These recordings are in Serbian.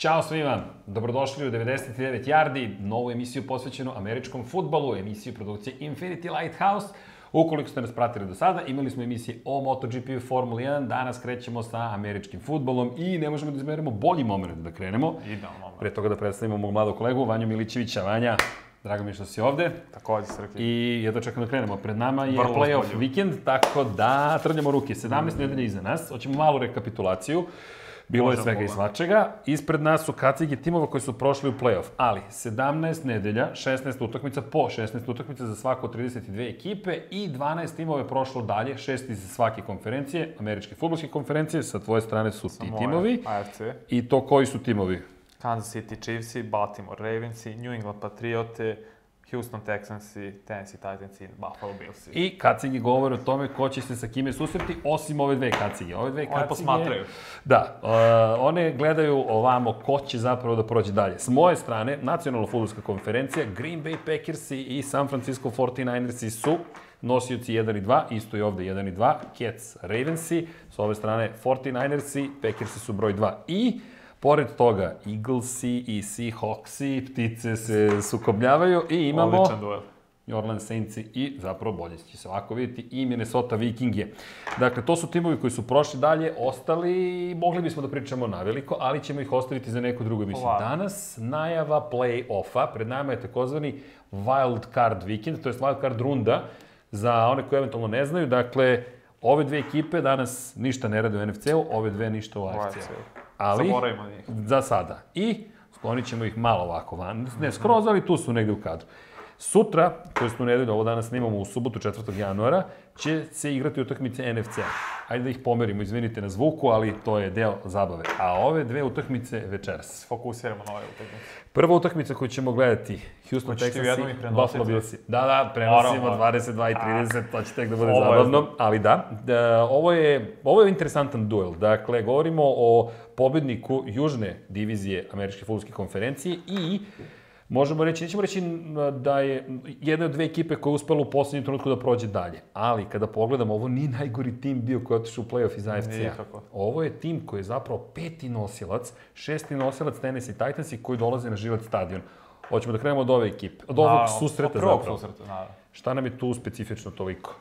Ćao svima, dobrodošli u 99 Yardi, novu emisiju posvećenu američkom futbalu, emisiju produkcije Infinity Lighthouse. Ukoliko ste nas pratili do sada, imali smo emisije o MotoGP i Formula 1, danas krećemo sa američkim futbolom i ne možemo da izmerimo bolji moment da krenemo. Idealno moment. Pre toga da predstavimo mog mladog kolegu, Vanju Milićevića. Vanja, drago mi je što si ovde. Takođe, Srki. I jedno čekam da krenemo. Pred nama je Vrlo playoff vikend, tako da trljamo ruke. 17 nedelja iza nas. Hoćemo malu rekapitulaciju. Bilo je svega i svačega. Ispred nas su kacige timova koji su prošli u playoff. Ali 17 nedelja, 16 utakmica po 16 utakmica za svako od 32 ekipe i 12 timova je prošlo dalje, šest iz svake konferencije, američke futbolske konferencije, sa tvoje strane su ti Moje, timovi. AFC, I to koji su timovi? Kansas City Chiefs, Baltimore Ravens, New England Patriote, Houston Texans, Tennessee Titans i Buffalo Bills. I kacigi govore o tome ko će se sa kime susreti, osim ove dve kacige. Ove dve kacige... posmatraju. Da, uh, one gledaju ovamo ko će zapravo da prođe dalje. S moje strane, nacionalna futbolska konferencija, Green Bay Packersi i San Francisco 49ersi su nosioci 1 i 2, isto i ovde 1 i 2, Cats Ravensi, s ove strane 49ersi, Packersi su broj 2 i Pored toga, Eaglesi i Seahawksi, ptice se sukobljavaju i imamo... Odličan duel. New Orleans Saintsi i zapravo bolje će se ovako vidjeti i Minnesota Vikinge. Dakle, to su timovi koji su prošli dalje, ostali, mogli bismo da pričamo na veliko, ali ćemo ih ostaviti za neku drugu emisiju. Ovako. Danas najava play-offa, pred nama je takozvani wild card vikend, to je wild card runda, za one koji eventualno ne znaju, dakle, ove dve ekipe danas ništa ne rade u NFC-u, ove dve ništa u AFC-u. Ali, Zaboravimo njih. za sada. I sklonit ćemo ih malo ovako van. Ne skroz, ali tu su negde u kadru. Sutra, to je u nedelju, ovo danas snimamo u subotu 4. januara, će se igrati utakmice NFC-a. Ajde da ih pomerimo, izvinite na zvuku, ali to je deo zabave. A ove dve utakmice večeras. Fokusiramo na ove utakmice. Prva utakmica koju ćemo gledati, Houston Texans i? Buffalo Billsi. Da, da, prenosimo Naravno. 22 i 30, to će tek da bude Obavezno. zabavno, ali da, da, ovo je, ovo je interesantan duel. Dakle, govorimo o pobedniku južne divizije Američke futbolske konferencije i možemo reći, nećemo reći da je jedna od dve ekipe koja je uspela u poslednjem trenutku da prođe dalje. Ali, kada pogledamo, ovo nije najgori tim bio koji je otišao u play-off iz AFC-a. Ovo je tim koji je zapravo peti nosilac, šesti nosilac Tennessee Titansi koji dolaze na život stadion. Hoćemo da krenemo od ove ekipe, od ovog Naravno, susreta od prvog zapravo. susreta, naravno. Šta nam je tu specifično toliko?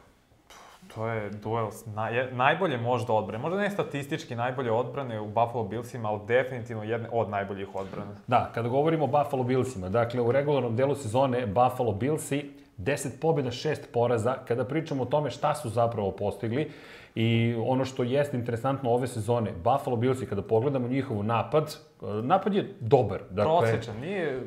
To je duel s naj, najbolje možda odbrane. Možda ne statistički najbolje odbrane u Buffalo Billsima, ali definitivno jedne od najboljih odbrana. Da, kada govorimo o Buffalo Billsima, dakle u regularnom delu sezone Buffalo Billsi 10 pobjeda, 6 poraza. Kada pričamo o tome šta su zapravo postigli i ono što jeste interesantno ove sezone, Buffalo Billsi, kada pogledamo njihov napad, napad je dobar. Dakle, Prosječan, nije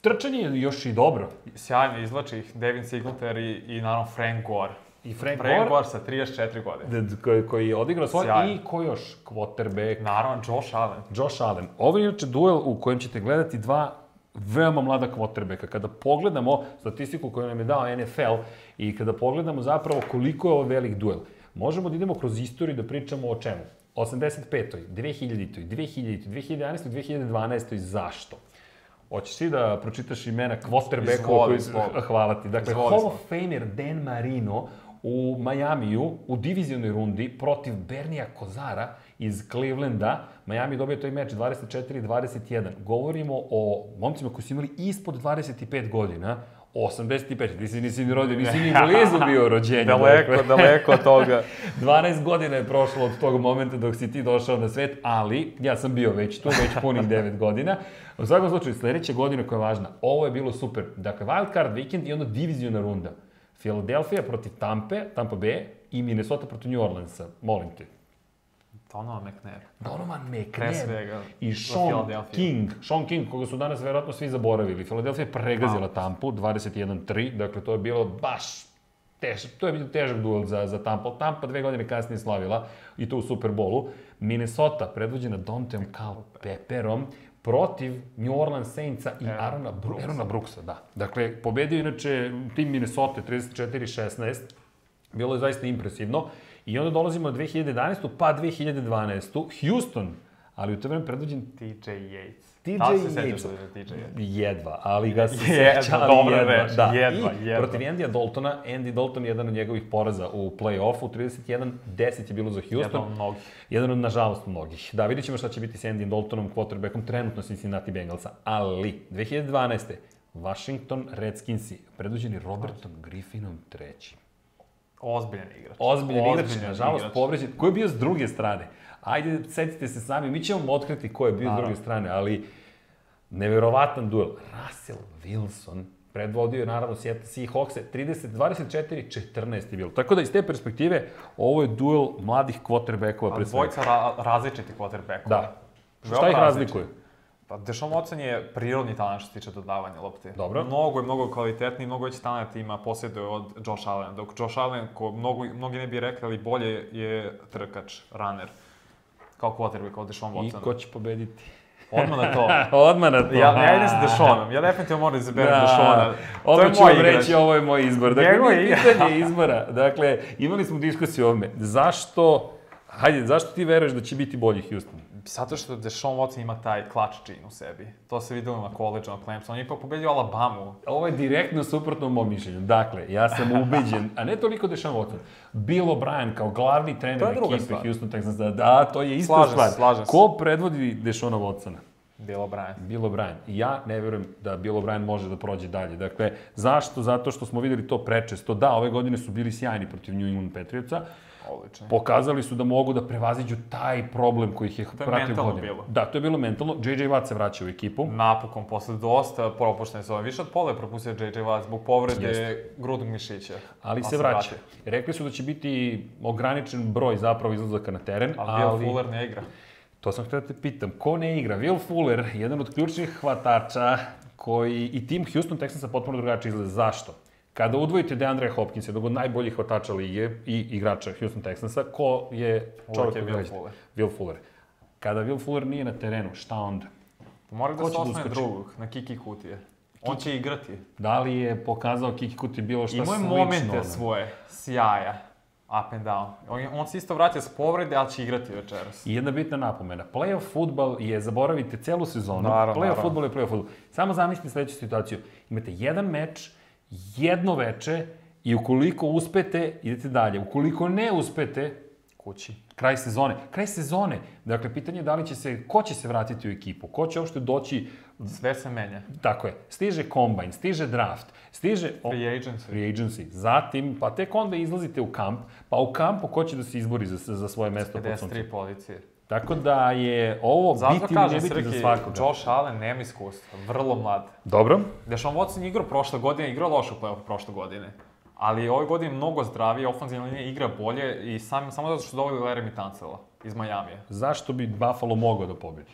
trčanje je još i dobro. sjajno izvlači ih Devin Singletary i, i naravno Frank Gore. I Frank, Frank Gore, Gore sa 34 godine. koji, koji je odigrao svoj Sjajno. i ko još? Quarterback, Naravno, Josh Allen. Josh Allen. Ovo je inače duel u kojem ćete gledati dva veoma mlada quarterbacka. Kada pogledamo statistiku koju nam je dao NFL i kada pogledamo zapravo koliko je ovo velik duel, možemo da idemo kroz istoriju da pričamo o čemu. 85. 2000. 2000. 2011. 2012. Zašto? Hoćeš ti da pročitaš imena quarterbackova Izvoli, koji... Hvala ti. Dakle, Hall of Famer Dan Marino u Majamiju u divizionoj rundi protiv Bernija Kozara iz Clevelanda. Miami dobio taj meč 24-21. Govorimo o momcima koji su imali ispod 25 godina, 85, ti si nisi ni rodio, nisi ni blizu bio rođenja. Daleko, dakle. daleko od toga. 12 godina je prošlo od tog momenta dok si ti došao na svet, ali ja sam bio već tu, već punih 9 godina. U svakom slučaju, sledeća godina koja je važna, ovo je bilo super. Dakle, wild card vikend i onda diviziona runda. Philadelphia protiv Tampe, Tampa Bay i Minnesota protiv New Orleansa. Molim te. Donovan McNair. Donovan McNabb svega, i Sean. King. Sean King, koga su danas verovatno svi zaboravili. Philadelphia je pregazila Tampu 21-3, dakle to je bilo baš težak, to je bio težak duel za, za Tampa. Tampa dve godine kasnije slavila i to u Superbolu. Minnesota, predvođena Donteom Cal Pepperom, protiv New Orleans Saintsa i Aaron Arona, Brooksa. Arona Brooksa, da. Dakle, pobedio inače tim Minnesota 34-16, bilo je zaista impresivno. I onda dolazimo na 2011. pa 2012. Houston, ali u to vreme predvođen TJ Yates. TJ Da se sećaš Yates. da TJ jedva, ali ga se Jedva, seća, ali dobra jedva. reč, da. jedva, I jedva. protiv Andy'a Daltona, Andy Dalton je jedan od njegovih poraza u play-offu, 31-10 je bilo za Houston. Jedan od mnogih. Jedan od, nažalost, mnogih. Da, vidjet ćemo šta će biti s Andy Daltonom, quarterbackom, trenutno Cincinnati Bengalsa. Ali, 2012. Washington Redskinsi, predvođeni Robertom Griffinom trećim. Ozbiljan igrač. Ozbiljan igrač, nažalost, povređen. Ko je bio s druge strane? Ajde, setite se sami, mi ćemo otkriti ko je bio s druge strane, ali neverovatan duel. Russell Wilson predvodio je naravno Seattle Seahawks 30 24 14 je bilo. Tako da iz te perspektive ovo je duel mladih quarterbackova Ali pred svega. dvojica ra različiti quarterbackova. Da. Veoma Šta ih razlikuje? Pa Deshaun Watson je prirodni talent što se tiče dodavanja lopte. Dobro. Mnogo je, mnogo kvalitetniji, mnogo veći talent ima posjeduje od Josh Allen. Dok Josh Allen, ko mnogo, mnogi ne bi rekli, ali bolje je trkač, runner. Kao quarterback od Deshaun I Watsona. ko će pobediti? Odmah na to. Odmah na to. Ja, ja idem sa Deshaunom. Ja definitivno moram da izaberem. To Odmah je ću vam igrač. reći, ovo je moj izbor. Dakle, Njegov je- pitanje izbora. Dakle, imali smo diskusiju ovome. Zašto, hajde, zašto ti veruješ da će biti bolji Houston? Zato što Deshaun Watson ima taj clutch gene u sebi. To se videlo na koleđu, na Clemson. On je ipak pobedio Alabamu. Ovo je direktno suprotno mom mišljenju. Dakle, ja sam ubeđen, a ne toliko Deshaun Watson, Bill O'Brien kao glavni trener ekipe stvar. Houston Texans, da, to je ista Slažem se, stvar. slažem se. Ko predvodi Deshauna Watsona? Bill O'Brien. Bill O'Brien. Ja ne verujem da Bill O'Brien može da prođe dalje. Dakle, zašto? Zato što smo videli to prečesto. Da, ove godine su bili sjajni protiv New England Patriotsa. Odlično. Pokazali su da mogu da prevaziđu taj problem koji ih je je pratio mentalno godinama. bilo. Da, to je bilo mentalno. JJ Watt se vraća u ekipu. Napokon, posle dosta propuštene sezone. Više od pola je propustio JJ Watt zbog povrede Jeste. grudnog mišića. Ali se vraća. Rekli su da će biti ograničen broj zapravo izlazaka na teren, Ali, ali, Bill Fuller ne igra. to sam htio da te pitam, ko ne igra? Will Fuller, jedan od ključnih hvatača koji i tim Houston Texansa potpuno drugačije izgleda. Zašto? Kada udvojite DeAndre Hopkins, jednog od najboljih hvatača lige i igrača Houston Texansa, ko je čovjek je koga Will? Fuller. Will Fuller. Kada Will Fuller nije na terenu, šta onda? Mora da se da osnoje drugog, na Kiki Kutije. On će igrati. Da li je pokazao Kiki Kuti bilo šta Imao je slično? momente ono? svoje, sjaja, up and down. On, on se isto vraća s povrede, ali će igrati večeras. I jedna bitna napomena. Playoff futbal je, zaboravite celu sezonu, Naravno, playoff naravno. futbal je playoff futbal. Samo zamislite sledeću situaciju. Imate jedan meč, jedno veče i ukoliko uspete, idete dalje. Ukoliko ne uspete, Kući. kraj sezone. Kraj sezone. Dakle, pitanje je da li će se, ko će se vratiti u ekipu, ko će uopšte doći, Sve se menja. tako je, stiže kombajn, stiže draft, stiže... Free agency. free agency. Zatim, pa tek onda izlazite u kamp, pa u kampu ko će da se izbori za, za svoje mesto pod suncem. 53 pozicije. Tako da je ovo Zato biti ili ne biti za svakoga. Josh Allen nema iskustva, vrlo mlad. Dobro. Deshaun Watson je igrao prošle godine, igrao loše u play-offu prošle godine. Ali ove godine je mnogo zdravije, ofenzivna linija igra bolje i sam, samo zato što su doveli Larry Tancela iz Majamija. Zašto bi Buffalo mogao da pobedi?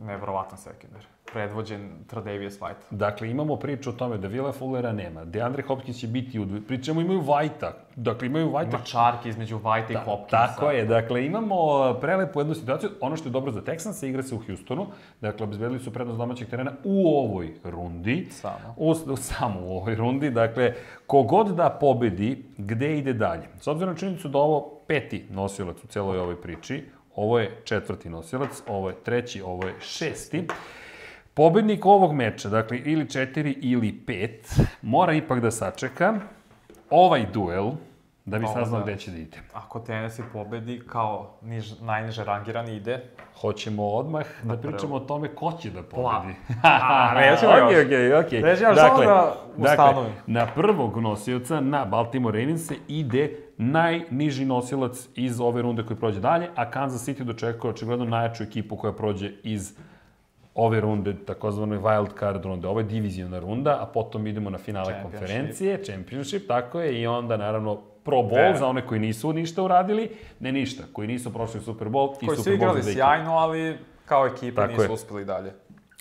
Nevjerovatan sekundar. Predvođen Tredavious White. Dakle, imamo priču o tome da Vila Fullera nema. DeAndre Hopkins će biti u... Pričamo, imaju Vajta. Dakle, imaju Vajta. Ima čarke između White i Hopkinsa. Tako je, dakle, imamo prelepu jednu situaciju. Ono što je dobro za Texans, igra se u Houstonu. Dakle, obezbedili su prednost domaćeg terena u ovoj rundi. Samo. U- samo u ovoj rundi. Dakle, kogod da pobedi, gde ide dalje? S obzirom na činjenicu da ovo peti nosilac u celoj ovoj priči, ovo je četvrti nosilac, ovo je treći, ovo je šesti. Pobednik ovog meča, dakle, ili četiri ili pet, mora ipak da sačeka ovaj duel da bi saznao da. gde će da ide. Ako Tennessee pobedi kao niž, najniže rangirani ide, Hoćemo odmah da pričamo o tome ko će da pobedi. A, još. Okej, okej, još, samo da ustanovim. na prvog nosioca, na Baltimore Ravens ide najniži nosilac iz ove runde koji prođe dalje, a Kansas City dočekuje očigledno najjaču ekipu koja prođe iz ove runde, takozvane wild card runde. Ovo je divizijona runda, a potom idemo na finale Championship. konferencije, championship, tako je, i onda naravno Pro Bowl Vera. za one koji nisu ništa uradili, ne ništa, koji nisu prošli Super Bowl i koji su Super Bowl igrali za dve ekipe. sjajno, ali kao ekipa Tako nisu je. uspeli dalje.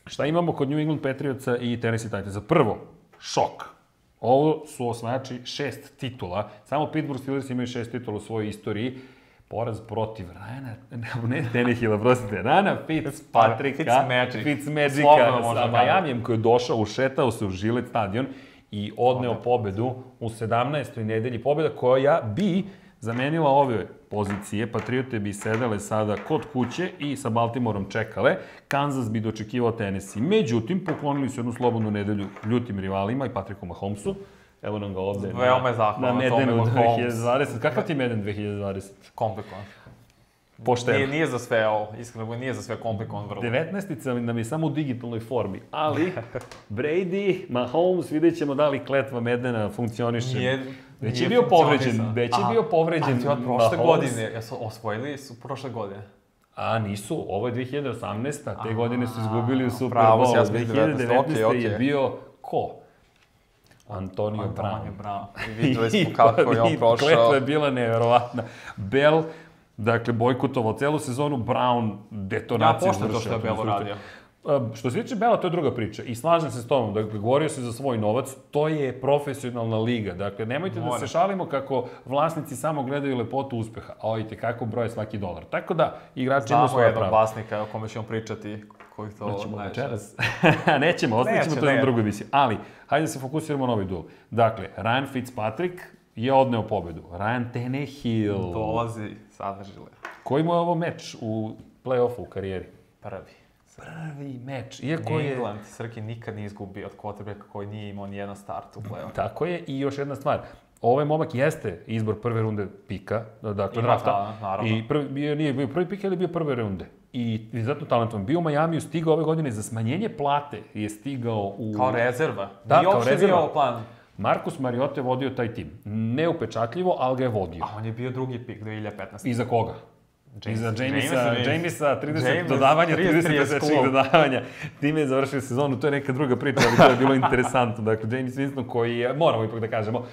Šta imamo kod New England Patriotsa i Tennessee Titansa? Prvo, šok. Ovo su osvajači šest titula. Samo Pittsburgh Steelers imaju šest titula u svojoj istoriji. Poraz protiv Rana, ne Tannehilla, prostite, Rana Fitzpatricka, Fitzmagic. Fitzmagicka Slobodno možemo sa da Majamijem koji je došao, ušetao se u Žilet stadion i odneo pobedu u 17. nedelji. Pobeda koja bi zamenila ove pozicije, Patriote bi sedele sada kod kuće i sa Baltimorom čekale, Kansas bi dočekivao Tennessee. Međutim, poklonili su jednu slobodnu nedelju ljutim rivalima i Patricku Mahomesu. Evo nam ga ovde Veoma je na, zahvalan na Medenu Mahomes. 2020. Kakav ti je Meden 2020? Komplikovan. Pošteno. Nije, nije za sve ovo, iskreno, nije za sve komplikovan vrlo. 19. nam je samo u digitalnoj formi, ali Brady, Mahomes, vidjet ćemo da li kletva Medena funkcioniše. Nije, Već je bio povređen, već je bio povređen A ti od prošle godine, jesu osvojili su prošle godine. A nisu, ovo je 2018. a te godine su izgubili u Super Bowl. ja sam mislio 2019. 19., okej, okej. je bio ko? Antonio Brown. Antonio Brown. I videli smo kako je on prošao. Kletva je bila neverovatna. Bell, dakle, bojkotovao celu sezonu, Brown Ja detonaciju poštujem to što je vršio. Belo radio. A, Što se tiče Bela, to je druga priča. I slažem se s tomom, dakle, govorio se za svoj novac, to je profesionalna liga. Dakle, nemojte da Mora. se šalimo kako vlasnici samo gledaju lepotu uspeha, a ojte kako broje svaki dolar. Tako da, igrači imaju Znamo svoje jednog pravo. vlasnika o kome ćemo pričati, koji to Nećemo najviše. večeras. Nećemo, ostavit ćemo to na ne. drugu emisiju. Ali, hajde da se fokusiramo na ovaj duel. Dakle, Ryan Fitzpatrick je odneo pobedu. Ryan Tannehill. Dolazi sadržile. Koji mu je ovo meč u play-offu u karijeri? Prvi. Prvi meč. Iako je... England, Srki nikad nije izgubio od quarterbacka koji nije imao nijedan start u play-offu. Tako je. I još jedna stvar. Ovaj momak jeste izbor prve runde pika, dakle Ima drafta. talent, naravno. I prvi, bio, nije bio prvi pik, ali bio prve runde. I izuzetno talentovan. Bio u Majamiju, stigao ove godine za smanjenje plate. Je stigao u... Kao rezerva. Da, Nije kao rezerva. bio plan. Markus Mariota je vodio taj tim. Neupečatljivo, ali ga je vodio. A on je bio drugi pik 2015. I za koga? I za Jamesa, Jamesa, Jamesa 30 James, dodavanja, 30 30 presečnih klub. dodavanja. Time je završio sezonu, to je neka druga priča, ali to je bilo interesantno. Dakle, James Winston koji je, moramo ipak da kažemo,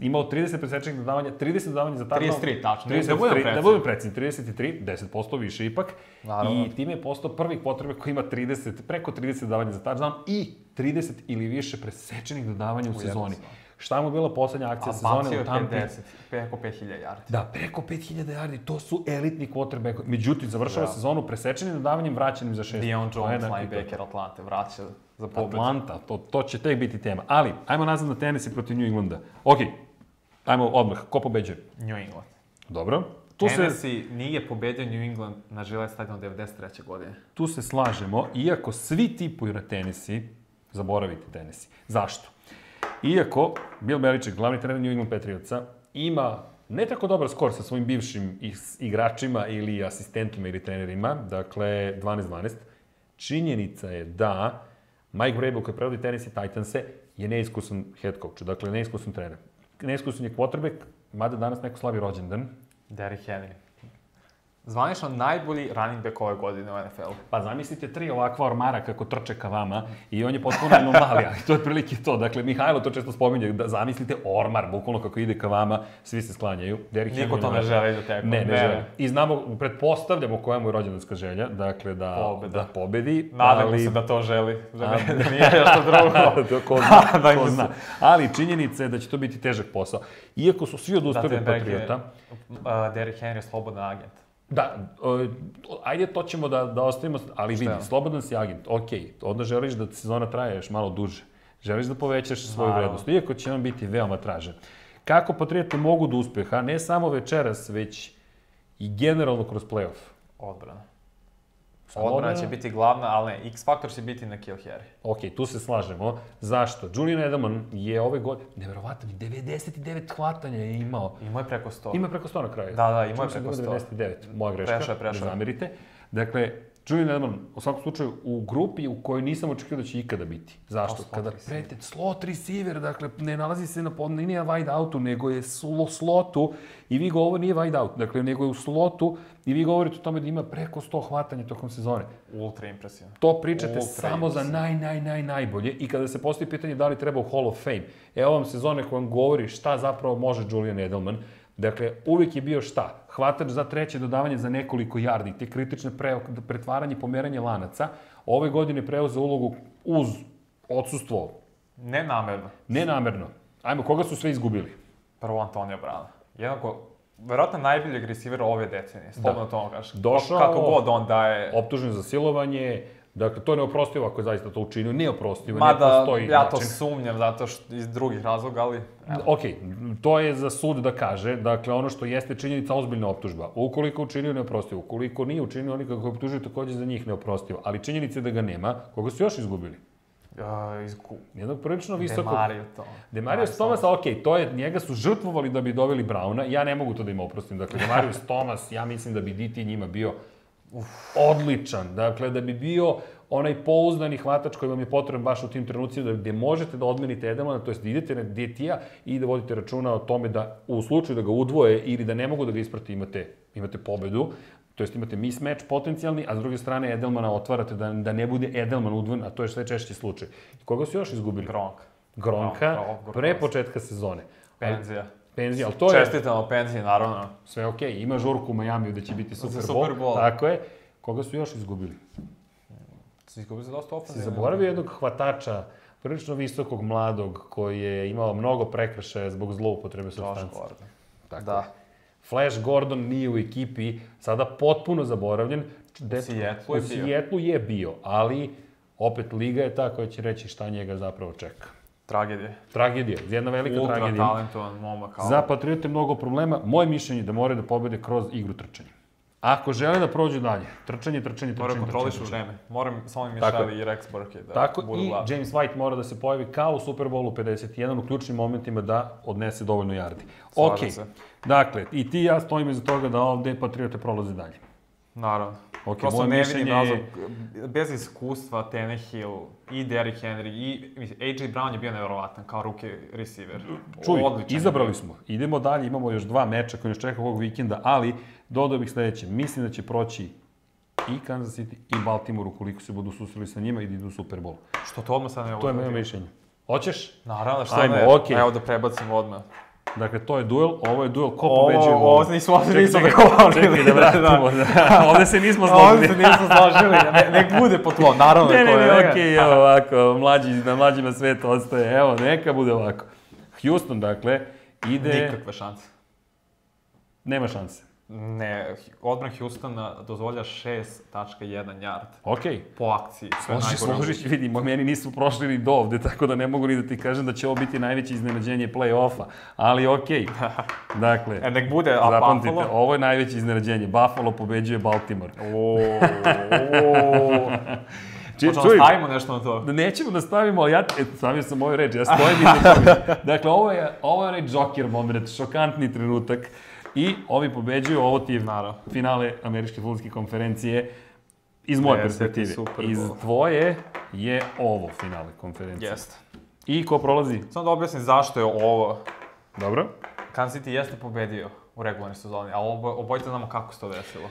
imao 30 presečnih dodavanja, 30 dodavanja za touchdown. 33, tačno. 33, Da budemo da precizni. budem precizni, 33, 10% više ipak. Naravno. I time je postao prvi potrebe koji ima 30, preko 30 dodavanja za touchdown i 30 ili više presečenih dodavanja u, jednoj sezoni. sezoni. Šta mu je bila poslednja akcija A sezone u Tampi? 50, preko 5000 yardi. Da, preko 5000 yardi, to su elitni quarterback. Međutim, završava Da. sezonu presečenim dodavanjem, vraćenim za šest. Dion Jones, linebacker Atlante, vraća za pobedu. Atlanta, to, to će tek biti tema. Ali, ajmo nazad na Tennessee protiv New Englanda. Ok, ajmo odmah, ko pobeđuje? New England. Dobro. Tu se, Tennessee nije pobedio New England na Gillette Stadion 93. godine. tu se slažemo, iako svi tipuju na Tennessee, zaboravite Tennessee. Zašto? Iako Bill Belichick, glavni trener New England Patriotsa, ima ne tako dobar skor sa svojim bivšim igračima ili asistentima ili trenerima, dakle 12-12, činjenica je da Mike Vrabel koji prevodi Tennessee Titanse je neiskusan head coach, dakle neiskusan trener. Neiskusan je quarterback, mada danas neko slavi rođendan, Derrick Henry. Zvanično najbolji running back ove godine u NFL-u. Pa zamislite tri ovakva ormara kako trče ka vama i on je potpuno anomalija. to je otprilike to. Dakle, Mihajlo to često spominje, da zamislite ormar, bukvalno kako ide ka vama, svi se sklanjaju. Derrick Niko Henry to ne želi da teko. Ne, ne, želi. I znamo, pretpostavljamo koja mu je rođendanska želja, dakle da, Pobeda. da pobedi. Nadamo ali- se da to želi, da, A, ne, da nije nešto drugo. to ko zna, Daj ko mi zna. Ali činjenica je da će to biti težak posao. Iako su svi odustali od Zattenberg je- Patriota, Uh, Derrick Henry je slobodan agent. Da, ajde to ćemo da, da ostavimo, ali vidi, slobodan si agent, ok, onda želiš da sezona traje još malo duže, želiš da povećaš svoju Naravno. vrednost, iako će on biti veoma tražen. Kako Patriote mogu do uspeha, ne samo večeras, već i generalno kroz playoff? Odbrana. Odbrana će biti glavna, ali ne, X faktor će biti na Kill Harry. Ok, tu se slažemo. Zašto? Julian Edelman je ove godine, nevjerovatno, 99 hvatanja je imao. Imao je preko 100. Ima preko 100 na kraju. Da, da, imao je preko da 100. 99, moja greška, Prešao prešao ne zamerite. Dakle, Julian Edelman, u svakom slučaju, u grupi u kojoj nisam očekivao da će ikada biti. Zašto? slot Kada prete slot receiver, dakle, ne nalazi se na, pod- nije wide outu, nego je slo, slotu i vi govori, nije wide out, dakle, nego je u slotu i vi govorite o tome da ima preko 100 hvatanja tokom sezone. Ultra impresivno. To pričate Ultra samo za impresivno. naj, naj, naj, najbolje i kada se postoji pitanje da li treba u Hall of Fame, evo vam sezone koja vam govori šta zapravo može Julian Edelman. Dakle, uvijek je bio šta? Hvatač za treće dodavanje za nekoliko yardi, te kritične pre, pretvaranje pomeranje lanaca. Ove godine preuzeo ulogu uz odsustvo, Ne namerno. nenamerno. Ajmo, koga su sve izgubili? Prvo Antonio Brown. Jednako, verovatno najboljeg receivera ove decenije, slobodno to vam kažem. Došao- Kako god on daje, Optužen za silovanje, Dakle, to je neoprostivo ako je zaista to učinio, neoprostivo, ne Mada, postoji ja to način. sumnjam zato što iz drugih razloga, ali... Evo. Ok, to je za sud da kaže, dakle, ono što jeste činjenica ozbiljna optužba. Ukoliko učinio neoprostivo, ukoliko nije učinio, oni kako optužuju takođe za njih neoprostivo. Ali činjenica je da ga nema, koga su još izgubili? Ja, iz Gu... Jednog prilično visokog... Demario to. Demarius Thomas, ok, to je, njega su žrtvovali da bi doveli Brauna, ja ne mogu to da im oprostim. Dakle, Demarius Thomas, ja mislim da bi DT njima bio odličan. Dakle, da bi bio onaj pouzdani hvatač koji vam je potreban baš u tim trenucima, da gde možete da odmenite Edelmana, to jest da idete na DT-a i da vodite računa o tome da u slučaju da ga udvoje ili da ne mogu da ga isprati imate, imate pobedu, to jest imate mismatch potencijalni, a s druge strane Edelmana otvarate da, da ne bude Edelman udvojen, a to je sve češći slučaj. Koga su još izgubili? Gronk. Gronka, Gronk, Gronk, pre početka sezone. Penzija. Penzija, ali to je Čestitamo penziji, naravno. sve okej. Okay. Ima žurku u Majamiju da će biti Super Bowl. Super Bowl. Tako je. Koga su još izgubili? Si izgubio se dosta Si ofenzivno. zaboravio jednog hvatača, prilično visokog mladog, koji je imao mnogo prekršaja zbog zloupotrebe Josh substanci. Gordon. Tako Da. Flash Gordon nije u ekipi, sada potpuno zaboravljen. Dečko- Seattleu je u bio. Seattleu je bio, ali opet Liga je ta koja će reći šta njega zapravo čeka. Tragedije. Tragedija, jedna velika Ultra tragedija. talentovan momak. Za Patriote mnogo problema. Moje mišljenje je da moraju da pobede kroz igru trčanja. Ako žele da prođu dalje, trčanje, trčanje, trčanje, Moraju kontrolišu trčanje, vreme. Moram samo Tako Michelle i Rex Burkhead da Tako budu i glavni. James White mora da se pojavi kao u Super Bowlu 51 u ključnim momentima da odnese dovoljno yardi. Ok, Slažem se. dakle, i ti i ja stojimo iza toga da ovde Patriote prolaze dalje. Naravno. Ok, Prosto moje ne vidim mišljenje razlog, je- bez iskustva Tannehill i Derrick Henry i mislim, AJ Brown je bio nevjerovatan kao ruke receiver. Čuj, Odličan izabrali smo. Idemo dalje, imamo još dva meča koji nas čeka ovog vikenda, ali dodao bih sledeće. Mislim da će proći i Kansas City i Baltimore ukoliko se budu susreli sa njima i da idu u Super Bowl. Što to odmah sad ne To je moje mišljenje. Hoćeš? Naravno, što Ajmo, ne? okej. Evo da prebacim odmah. Dakle, to je duel, ovo je duel, ko pobeđuje ovo ovo? se nismo- Čekaj, nismo dogovorili. Čekaj da vratimo, da. Ovde se nismo složili. se nismo složili, ne, nek bude po tvom, naravno. Ne, ne, ne, okej, evo ovako, mlađi, na mlađima svet ostaje, evo, neka bude ovako. Houston, dakle, ide, Nikakve šanse. nema šanse. Ne, odbran Houstona dozvolja 6.1 yard Okej, po akciji. Sve najgore. složiš, vidi, mo- meni nisu prošli ni do ovde, tako da ne mogu ni da ti kažem da će ovo biti najveće iznenađenje play-offa, ali okej. Dakle, E, nek bude, a zapamtite, Buffalo? ovo je najveće iznenađenje. Buffalo pobeđuje Baltimore. O, o. Či, Možemo da stavimo nešto na to? Nećemo da stavimo, ali ja, e, stavio sam moju reč, ja stojim iza toga. Dakle, ovo je, ovo je onaj Joker moment, šokantni trenutak. I ovi pobeđuju, ovo ti je Naravno. finale Američke futbolske konferencije iz moje Deseti perspektive. Super Iz tvoje je ovo finale konferencije. Jeste. I ko prolazi? Samo da objasnim zašto je ovo. Dobro. Kansas City jeste pobedio u regularnoj sezoni, ali obo, obojte znamo kako se to desilo.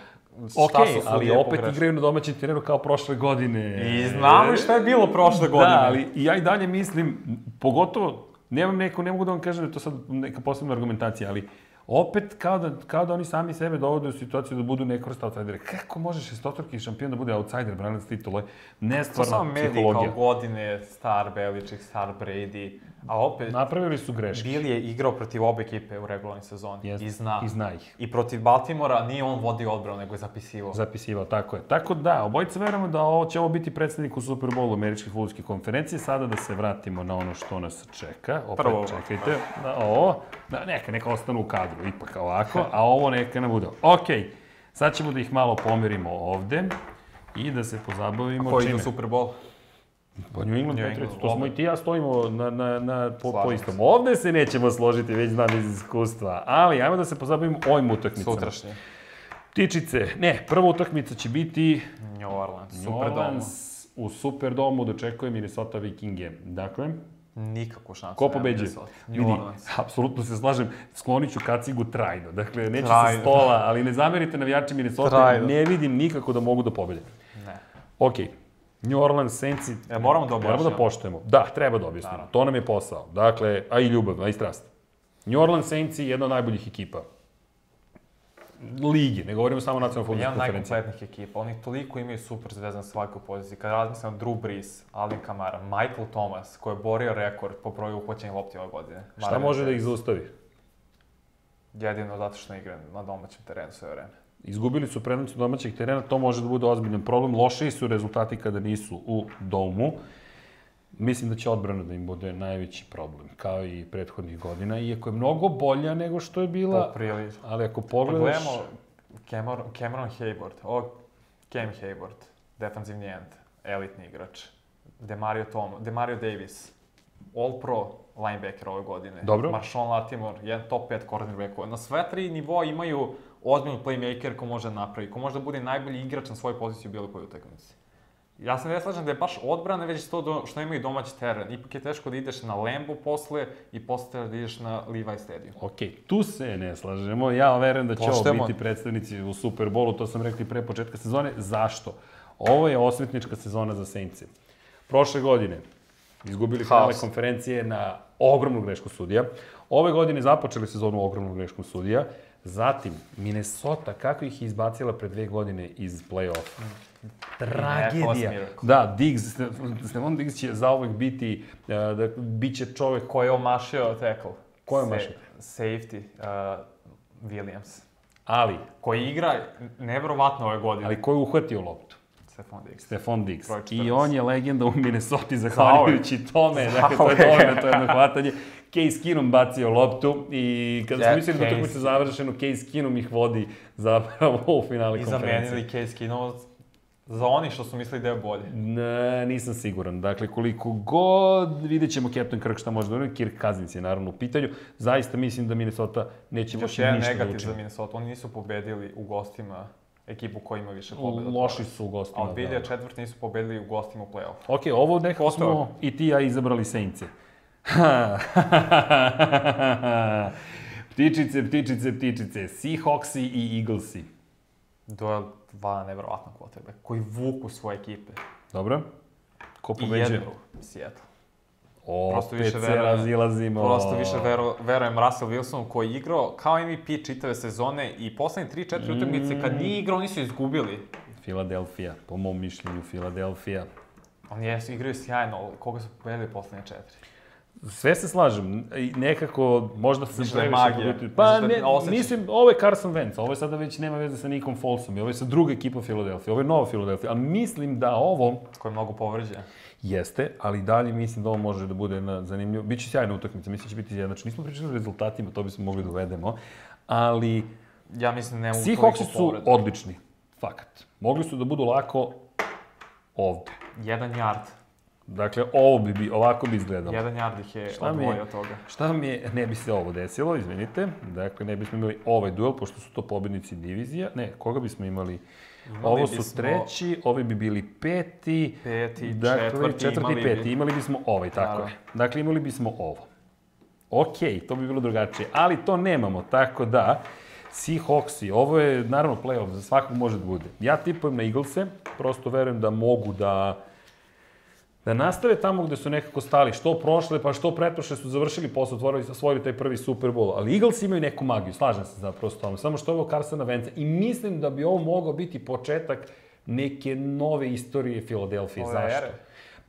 Ok, ali opet pogrešile. igraju na domaćem terenu kao prošle godine. I znamo šta je bilo prošle godine. Da, ali ja i dalje mislim, pogotovo, nemam neko, ne mogu da vam kažem da je to sad neka posebna argumentacija, ali opet kao da, kao da oni sami sebe dovode u situaciju da budu neka vrsta outsidera. Kako može šestotorki šampion da bude outsider, branilac titule? To Nestvarna samo mediji psihologija. kao godine, star Belichick, star Brady, a opet Napravili su greške. Bill je igrao protiv obe ekipe u regularnoj sezoni Jeste. i zna. I zna ih. I protiv Baltimora nije on vodio odbranu, nego je zapisivao. Zapisivao, tako je. Tako da, obojica verujemo da ovo će ovo biti predstavnik u Super Bowlu Američke futbolske konferencije. Sada da se vratimo na ono što nas čeka. Opet Prvo čekajte. Da, ovo, da, neka, neka ostanu u kadru, ipak ovako, a ovo neka nam bude. Ok, sad ćemo da ih malo pomerimo ovde i da se pozabavimo Ko ide čime. u Super Bowl? Pa New England Patriots, to smo i ti ja stojimo na, na, na, po, po istom. se. Ovde se nećemo složiti, već znam iz iskustva, ali ajmo da se pozabavimo ovim utakmicama. Sutrašnji. Tičice, ne, prva utakmica će biti New Orleans, New. Orleans u Superdomu dočekuje Minnesota Vikinge. Dakle, Nikakvu šansu. ko pobeđuje? Vidi, apsolutno se slažem, sklonit ću kacigu trajno. Dakle, neću Trajno. sa stola, ali ne zamerite navijači Minnesota, Trajno. ne vidim nikako da mogu da pobede. Ne. Ok, New Orleans Saintsi, E, moramo da moramo da poštujemo. Da, treba da objasnimo. Naravno. To nam je posao. Dakle, a i ljubav, a i strast. New Orleans Saintsi je jedna od najboljih ekipa. Lige, ne govorimo samo o Jedan od konferenciji. najkompletnijih ekipa. Oni toliko imaju super zvezda na svakoj poziciji. Kada razmislim Drew Brees, Alvin Kamara, Michael Thomas, koji je borio rekord po broju uhvaćenih lopti ove godine. Šta može da ih zaustavi? Jedino zato što ne igra na domaćem terenu sve vreme. Izgubili su prednicu domaćeg terena, to može da bude ozbiljan problem. Lošiji su rezultati kada nisu u domu. Mislim da će odbrana da im bude najveći problem, kao i prethodnih godina, iako je mnogo bolja nego što je bila, ali ako pogledaš... Cameron, Cameron Hayward, o, Cam Hayward, defanzivni end, elitni igrač. Demario Tom, Demario Davis, all pro linebacker ove godine. Dobro. Marshawn Latimore, jedan top 5 cornerbackova. Na sve tri nivoa imaju ozbiljnu playmaker ko može napravi, ko može da bude najbolji igrač na svojoj poziciji u bilo kojoj utakmici. Ja se ne slažem da je baš odbrana, već to do, što imaju domaći teren. Ipak je teško da ideš na Lambo posle i posle da ideš na Levi Stadium. Ok, tu se ne slažemo. Ja verujem da će Poštujemo. ovo biti predstavnici u Superbolu, to sam rekao i pre početka sezone. Zašto? Ovo je osvetnička sezona za Saintse. Prošle godine izgubili finale konferencije na ogromnu grešku sudija. Ove godine započeli sezonu ogromnu grešku sudija. Zatim, Minnesota, kako ih je izbacila pre dve godine iz play-offa? Tragedija. Miracle. Da, Diggs, Stefan Diggs će zauvek biti, uh, da, bit će čovek Ko je omašio tackle? Ko je omašio? Safety, uh, Williams. ali, Koji igra neverovatno ove godine. ali ko je uhvatio loptu? Stefan Diggs. Stefan Diggs. I 14. on je legenda u Minnesota zahvaljujući tome. Dakle, to je dovoljno, to je jedno hvatanje. Case Keenum bacio loptu i kada smo mislili da utakmica završeno, Case Keenum ih vodi zapravo u finale I konferencije. zamenili Case Keenum za oni što su mislili da je bolje. Ne, nisam siguran. Dakle, koliko god vidjet ćemo Captain Kirk šta može da uradi, Kirk Cousins je naravno u pitanju. Zaista mislim da Minnesota neće Još moći jedan ništa da negativ za učini. Minnesota. Oni nisu pobedili u gostima ekipu koja ima više pobeda. od Loši su u A gostima. od da. 2004. nisu pobedili u gostima u play-off. Ok, ovo nekako smo i ti i ja izabrali Saintse. ptičice, ptičice, ptičice. Seahawksi i Eaglesi. To je dva neverovatna kvotebe koji vuku svoje ekipe. Dobro? Ko I pobeđuje? jednu Seattle. Opet Prosto više verujem- razilazimo. Prosto više vero, verujem Russell Wilsonu koji je igrao kao MVP čitave sezone i poslednje 3-4 utakmice kad nije igrao oni su izgubili. Filadelfija, po mom mišljenju Filadelfija. Oni jesu igraju sjajno, koga su pobedili poslednje četiri? Sve se slažem. Nekako, možda sam da je previše magija? Pa da ne, mislim, ovo je Carson Wentz, ovo je sada već nema veze sa Nikom Folesom i ovo je sa druga ekipa Filadelfija, ovo je nova Filadelfija, ali mislim da ovo Koji je mnogo povređen. jeste, ali dalje mislim da ovo može da bude na zanimljivo. Biće sjajna utakmica, mislim da će biti izjednačena. Nismo pričali o rezultatima, to bismo mogli da uvedemo, ali Ja mislim da ne mogu Seahawksi toliko su povreda. odlični, fakat. Mogli su da budu lako ovde. Jedan yard. Dakle, ovo bi, bi ovako bi izgledalo. Jedan yard ih je Šta odvojio od toga. Šta mi je, ne bi se ovo desilo, izvinite, dakle ne bismo imali ovaj duel, pošto su to pobednici divizija, ne, koga bismo imali? Imali ovo su bismo treći, ovi bi bili peti, Peti, dakle, četvrti, četvrti imali bi- peti, imali bismo ovaj, tako Naravno. je. Dakle, imali bismo ovo. Ok, to bi bilo drugačije, ali to nemamo, tako da, Seahawksi, ovo je naravno playoff, za svakog može da bude. Ja tipujem na Eaglese, prosto verujem da mogu da da nastave tamo gde su nekako stali, što prošle, pa što pretprošle su završili posao, otvorili, osvojili taj prvi Super Bowl, ali Eagles imaju neku magiju, slažem se zapravo s tom, samo što je ovo Carsona Wentza i mislim da bi ovo mogao biti početak neke nove istorije Filadelfije. Ove Zašto? ere?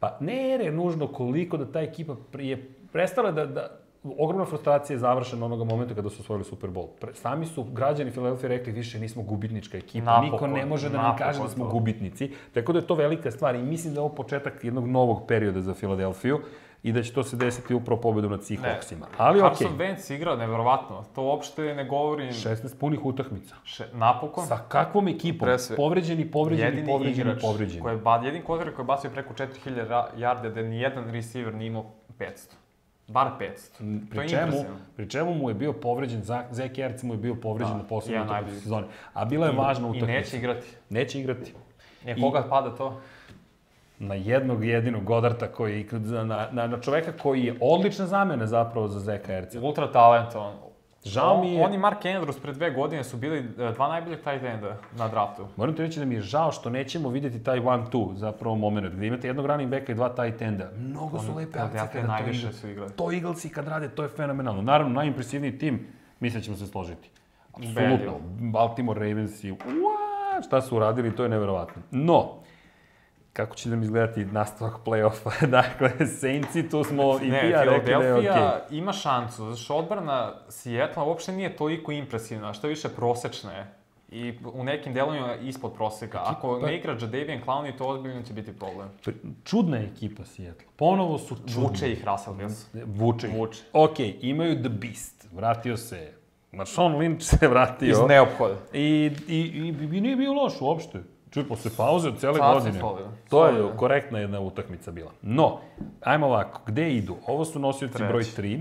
Pa ne ere nužno koliko da ta ekipa je prestala da, da ogromna frustracija je završena onoga momenta kada su osvojili Super Bowl. Pre, sami su građani Filadelfije rekli više nismo gubitnička ekipa, Napokon, niko ne može da nam kaže da smo to. gubitnici. Tako da je to velika stvar i mislim da je ovo početak jednog novog perioda za Filadelfiju i da će to se desiti upravo pobedom nad Seahawksima. Ali okej, Carson Wentz igra neverovatno. To uopšte ne govori 16 punih utakmica. še, napokon. Sa kakvom ekipom? Pre sve- Povređeni, povređeni, jedini povređeni, igrač povređeni. koji je ba, jedin koji je bacio preko 4000 ra- yarde da nijedan receiver nije imao 500. Bar 500. to Pri je čemu, impresivno. pri čemu mu je bio povređen, Zach Ertz mu je bio povređen Da, na poslednju jedan utakmicu najbolji. sezone. A bila je važna I utakmica. neće igrati. Neće igrati. E, koga pada to? Na jednog jedinog Godarta koji, na, na, na čoveka koji je odlična zamena zapravo za Zeka Erca. Ultra talentovan. Žao mi je- On i Mark Andrews pre dve godine su bili e, dva najboljeg tight enda na draftu. Moram ti reći da mi je žao što nećemo videti taj one-two, zapravo moment, gde imate jednog running backa i dva tight enda. Mnogo su lepe akcije kada to idu. su igrali. To Eaglesi kad rade, to je fenomenalno. Naravno, najimpresivniji tim, mislim da ćemo se složiti. Apsolutno. Baltimore Ravens i? Šta su uradili, to je neverovatno. No, kako će nam izgledati nastavak play-offa? dakle, Saintsi, tu smo i Ne, ti ja rekli da je okej. Philadelphia ima šansu, zato što odbrana Seattle uopšte nije toliko impresivna, što više prosečna je. I u nekim delovima ispod proseka. Ako Ekipa- ne igra Jadavian Clowney, to ozbiljno će biti problem. Čudna je ekipa Seattle. Ponovo su čudni. Vuče ih Russell Wilson. Vuče. ih. Vuče. Ok, imaju The Beast. Vratio se. Marshawn Lynch se vratio. Iz neophoda. I, i, i, i nije bio loš uopšte. Čuj, posle pauze od cele Sasvim godine. To je korektna jedna utakmica bila. No, ajmo ovako, gde idu? Ovo su nosioci Treći. broj 3.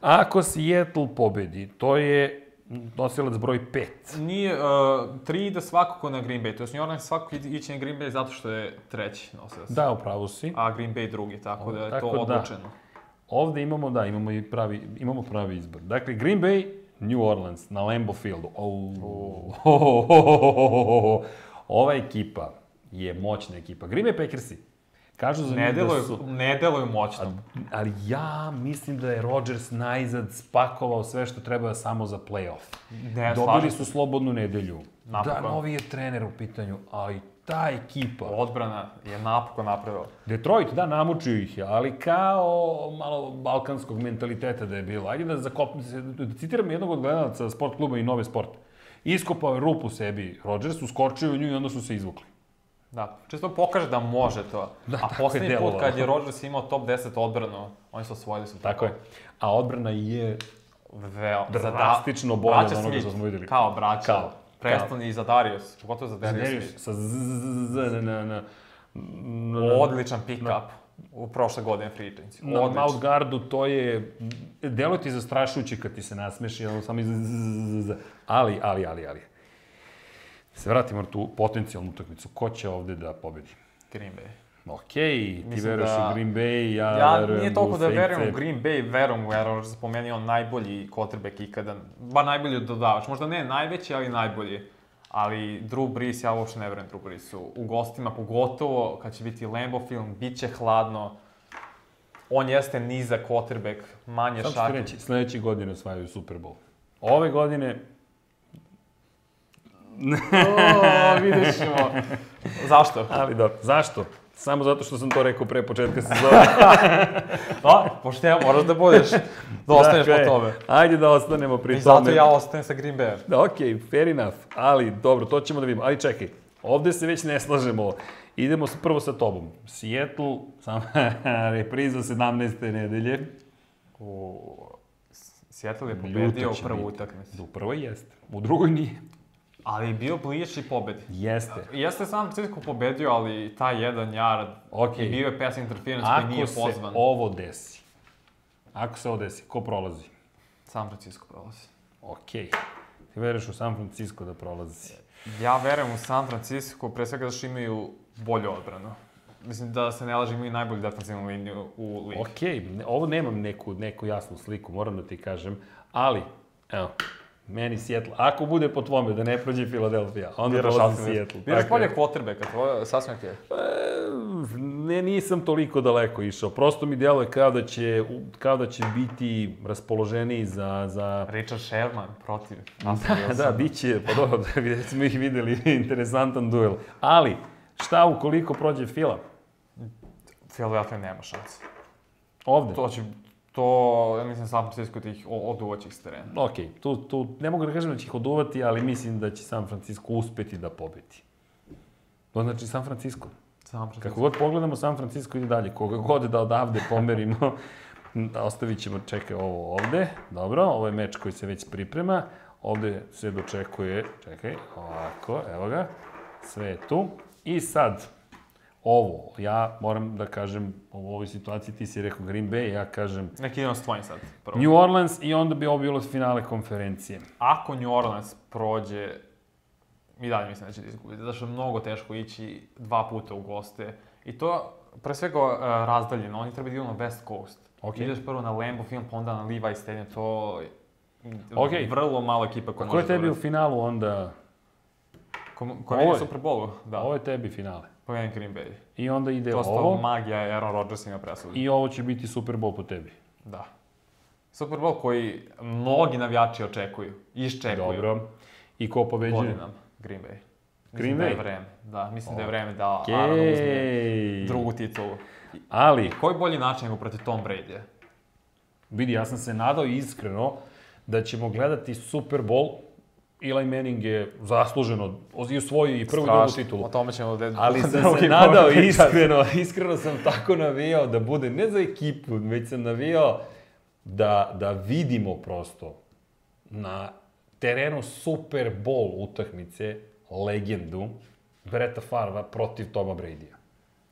Ako Seattle pobedi, to je nosilac broj 5. Nije, uh, tri ide svakako na Green Bay, to je New Orleans svakako ići na Green Bay zato što je treći nosilac. Da, upravo si. A Green Bay drugi, tako da je Tako to da. odlučeno. Ovde imamo, da, imamo i pravi, imamo pravi izbor. Dakle, Green Bay, New Orleans, na Lambeau Fieldu. Oh. Ova ekipa je moćna ekipa. Green Bay Packersi. Kažu za Ne da su... ne deluju moćno. Ali ja mislim da je Rodgers najzad spakovao sve što treba samo za playoff. Ne, Dobili su slobodnu nedelju. Napokon. Da, novi je trener u pitanju, a i ta ekipa. Odbrana je napokon napravila. Detroit, da, namučio ih je, ali kao malo balkanskog mentaliteta da je bilo. Ajde da zakopne se, da citiram jednog od gledalaca sport kluba i nove sport. Iskopao je rupu sebi Rodgers, uskočio u nju i onda su se izvukli. Da, čisto pokaže da može to. Da, A je poslednji put delovalo. kad je Rodgers imao top 10 odbranu, oni su osvojili su Tako je. A odbrana je Veo, Drastično bolje od onoga što smo videli. Kao braća. Kao, Preston i Zadarius, pogotovo Zadarius Darius sa z, Odličan pick-up u prošle godine free agency. na mouth guardu, to je, delo ti zastrašujuće kad ti se nasmeši, ono samo iz, ali, ali, ali, ali. Se vratimo na tu potencijalnu utakmicu. Ko će ovde da pobedi? Green Bay. Okej, ti Mislim veruješ da- u Green Bay, ja, Ja verujem nije toliko da verujem u Green Bay, verujem u Rodgers, po meni on najbolji quarterback ikada, bar najbolji dodavač, možda ne najveći, ali najbolji. Ali Drew Brees, ja uopšte ne verujem Drew Breesu. U gostima, pogotovo kad će biti Lambeau film, bit će hladno. On jeste nizak quarterback, manje Samo ću reći, sledeće godine osvajaju Super Bowl. Ove godine, O, vidjet ćemo. Zašto? ali dobro, zašto? Samo zato što sam to rekao pre početka sezone. Da, pošteno, moraš da budeš, da ostaneš Dakle, po tome. Ajde da ostanemo pri I zato tome. ja ostajem sa Green Bayem. Da, okej, fair enough, ali dobro, to ćemo da vidimo. Ali čekaj, ovde se već ne slažemo. Idemo prvo sa tobom. Seattle, sam repriza 17. nedelje. U... Seattle je pobedio u utakmicu. U prvoj jeste, u drugoj nije. Ali je bio bliži pobedi. Jeste. Jeste San Francisco pobedio, ali taj jedan yard i bio je pass interference koji Ako nije se pozvan. ovo desi, ako se ovo desi, ko prolazi? San Francisco prolazi. Okej. Ti veruješ u San Francisco da prolazi? Ja verujem u San Francisco, pre svega zato što imaju bolju odbranu. Mislim da se ne laže, imaju najbolju defensivnu liniju u ligi. Okej, ne- ovo nemam neku, neku jasnu sliku, moram da ti kažem, ali, evo, meni Seattle, ako bude po tvome da ne prođe Philadelphia, onda Biraš prolazi sasvim Seattle. Biraš Tako je. bolje quarterbacka, to je sasvim okej. E, Ne, nisam toliko daleko išao. Prosto mi djeluje kao da će, kao da će biti raspoloženiji za... za... Richard Sherman protiv. Da, da, bit će, pa dobro, gdje smo ih videli, interesantan duel. Ali, šta ukoliko prođe Fila? Philadelphia nema šanse. Ovde? To će, to, ja mislim, San Francisco tih oduvaćih s terena. Ok, tu, tu ne mogu da kažem da će ih oduvati, ali mislim da će San Francisco uspeti da pobedi. To znači San Francisco. San Francisco. Kako god pogledamo, San Francisco ide dalje. Koga god da odavde pomerimo, ostavit ćemo, čekaj, ovo ovde. Dobro, ovo je meč koji se već priprema. Ovde se dočekuje, čekaj, ovako, evo ga. Sve je tu. I sad, ovo, ja moram da kažem, u ovoj situaciji ti si rekao Green Bay, ja kažem Neki s tvojim sad. Prvo. New Orleans i onda bi ovo bilo finale konferencije. Ako New Orleans prođe, i dalje mislim da će da izgubiti, zato što je mnogo teško ići dva puta u goste. I to, pre svega, uh, razdaljeno. Oni treba da idu na West Coast. Ok. Ideš prvo na Lambeau Field, pa onda na Levi Stadium, to je Ok. vrlo malo ekipa koja Ko je može tebi da u finalu onda? Ko, ko je je- Super Bowlu, da. Ovo je tebi finale. Po meni Green Bay. I onda ide To ovo. magija Aaron Rodgers ima presudu. I ovo će biti Super Bowl po tebi. Da. Super Bowl koji mnogi navijači očekuju, iščekuju. Dobro. I ko pobeđuje? Godinama. Green Bay. Green mislim da je Bay? vreme. Da, mislim da je vreme da Okej. Aaron uzme drugu titulu. Ali, Koji bolji način nego protiv Tom Brady? vidi, ja sam se nadao iskreno da ćemo gledati Super Bowl Eli Manning je zasluženo i osvojio i prvu i drugu Strašno. titulu. O tome ćemo da... Ali sam drugi se nadao iskreno, iskreno sam tako navijao da bude, ne za ekipu, već sam navijao da, da vidimo prosto na terenu Super Bowl utakmice legendu Bretta Farva protiv Toma Brady-a.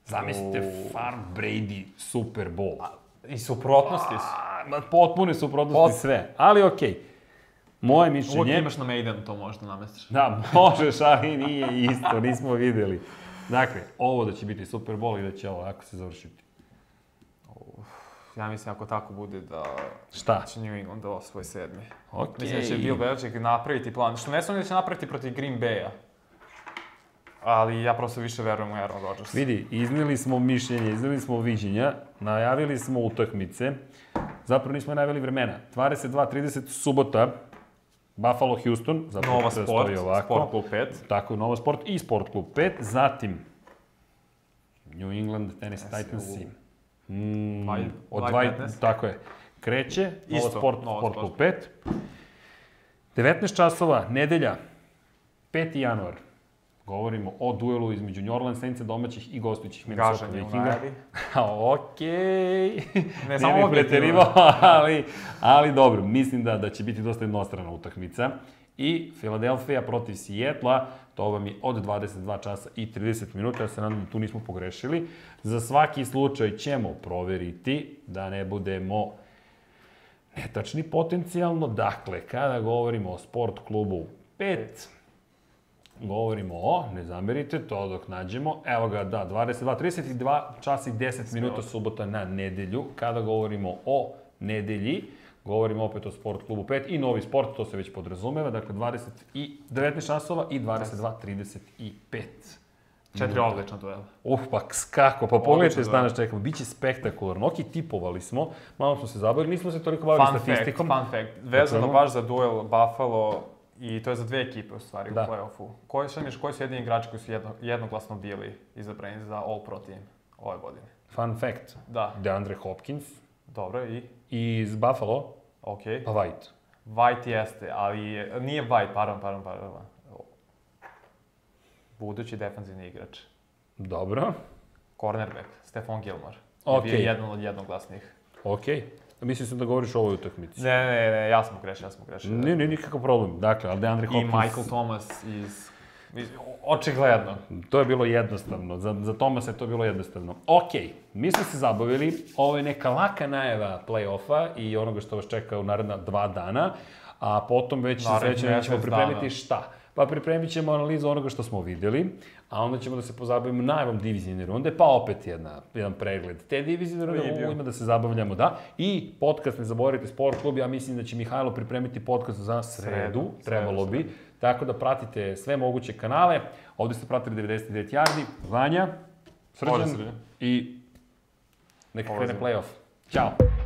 Zamislite, Farv Brady Super Bowl. I suprotnosti su. A, ma, potpune suprotnosti Pot- sve. Ali okej. Moje Uvijek mišljenje... imaš na Maidenu, to možda namestiš. Da, možeš, ali nije isto, nismo videli. Dakle, ovo da će biti Super Bowl i da će ovako se završiti. Ja mislim ako tako bude da Šta? će New England da osvoji sedmi. Okej. Mislim da će Bill Belichick napraviti plan. Što ne sumnjam da će napraviti protiv Green Bay-a. Ali ja prosto više verujem u Aaron Rodgers. Vidi, izneli smo mišljenje, izneli smo viđenja, najavili smo utakmice, zapravo nismo najavili vremena. 22.30 subota, Buffalo Houston, zapravo Nova Sport, stoji ovako. Sport Klub 5. Tako, Nova Sport i Sport Klub 5. Zatim, New England, Tennessee Jeste, Titans. Mm, od 15. tako je. Kreće, Nova Isto, Sport, Nova Sport. Klub 5. 19 časova, nedelja, 5. januar. Govorimo o duelu između New Orleans Saintsa domaćih i gostujućih Minnesota Vikinga. Okej. Ne, Ne samo bih preterivao, ali, ali dobro, mislim da, da će biti dosta jednostrana utakmica. I Filadelfija protiv Sijetla, to vam je od 22 časa i 30 minuta, ja se nadam da tu nismo pogrešili. Za svaki slučaj ćemo proveriti da ne budemo netačni potencijalno. Dakle, kada govorimo o sport klubu 5, govorimo o, ne zamerite, to dok nađemo, evo ga, da, 22, 32 časa i 10 minuta subota na nedelju. Kada govorimo o nedelji, govorimo opet o sport klubu 5 i novi sport, to se već podrazumeva, dakle 20 i 19 časova i 22, 35. Četiri odlična duela. Uf, pa kako, pa pogledajte šta da. nas čekamo, biće spektakularno. Ok, tipovali smo, malo smo se zabavili, nismo se toliko bavili Fun fact, statistikom. fun fact. Vezano baš za duel Buffalo i to je za dve ekipe u stvari Da. u play-offu. Koji su, misliš, koji su jedini igrači koji su jedno, jednoglasno bili izabrani za All-Pro team ove godine? Fun fact, Da, DeAndre Hopkins dobro i iz Buffalo, ok. pa White. White jeste, ali je- nije White, pardon, pardon, pardon. Budući defanzivni igrač. Dobro, Cornerback, Stefan Gilmore. Ok. Je bio jedan od jednoglasnih. ok. Mislim sam da govoriš o ovoj utakmici. Ne, ne, ne, ja sam grešio, ja sam grešio. Ne, ne, nikakav problem. Dakle, ali DeAndre I Hopkins... Michael Thomas iz... očigledno. To je bilo jednostavno. Za, za Tomasa je to bilo jednostavno. Ok, mi smo se zabavili. Ovo je neka laka najava play-offa i onoga što vas čeka u naredna dva dana. A potom već se Narednih srećemo da pripremiti dana. šta? Pa pripremit ćemo analizu onoga što smo videli, a onda ćemo da se pozabavimo najavom divizijne runde, pa opet jedna, jedan pregled te divizijne runde, u, ima da se zabavljamo, da. I podcast, ne zaboravite, Sport klub, ja mislim da će Mihajlo pripremiti podcast za sredu, Sredu, trebalo sredu, bi. Tako da pratite sve moguće kanale. Ovde ste pratili 99 yardi, Vanja, Srđan i neka krene playoff. Ćao!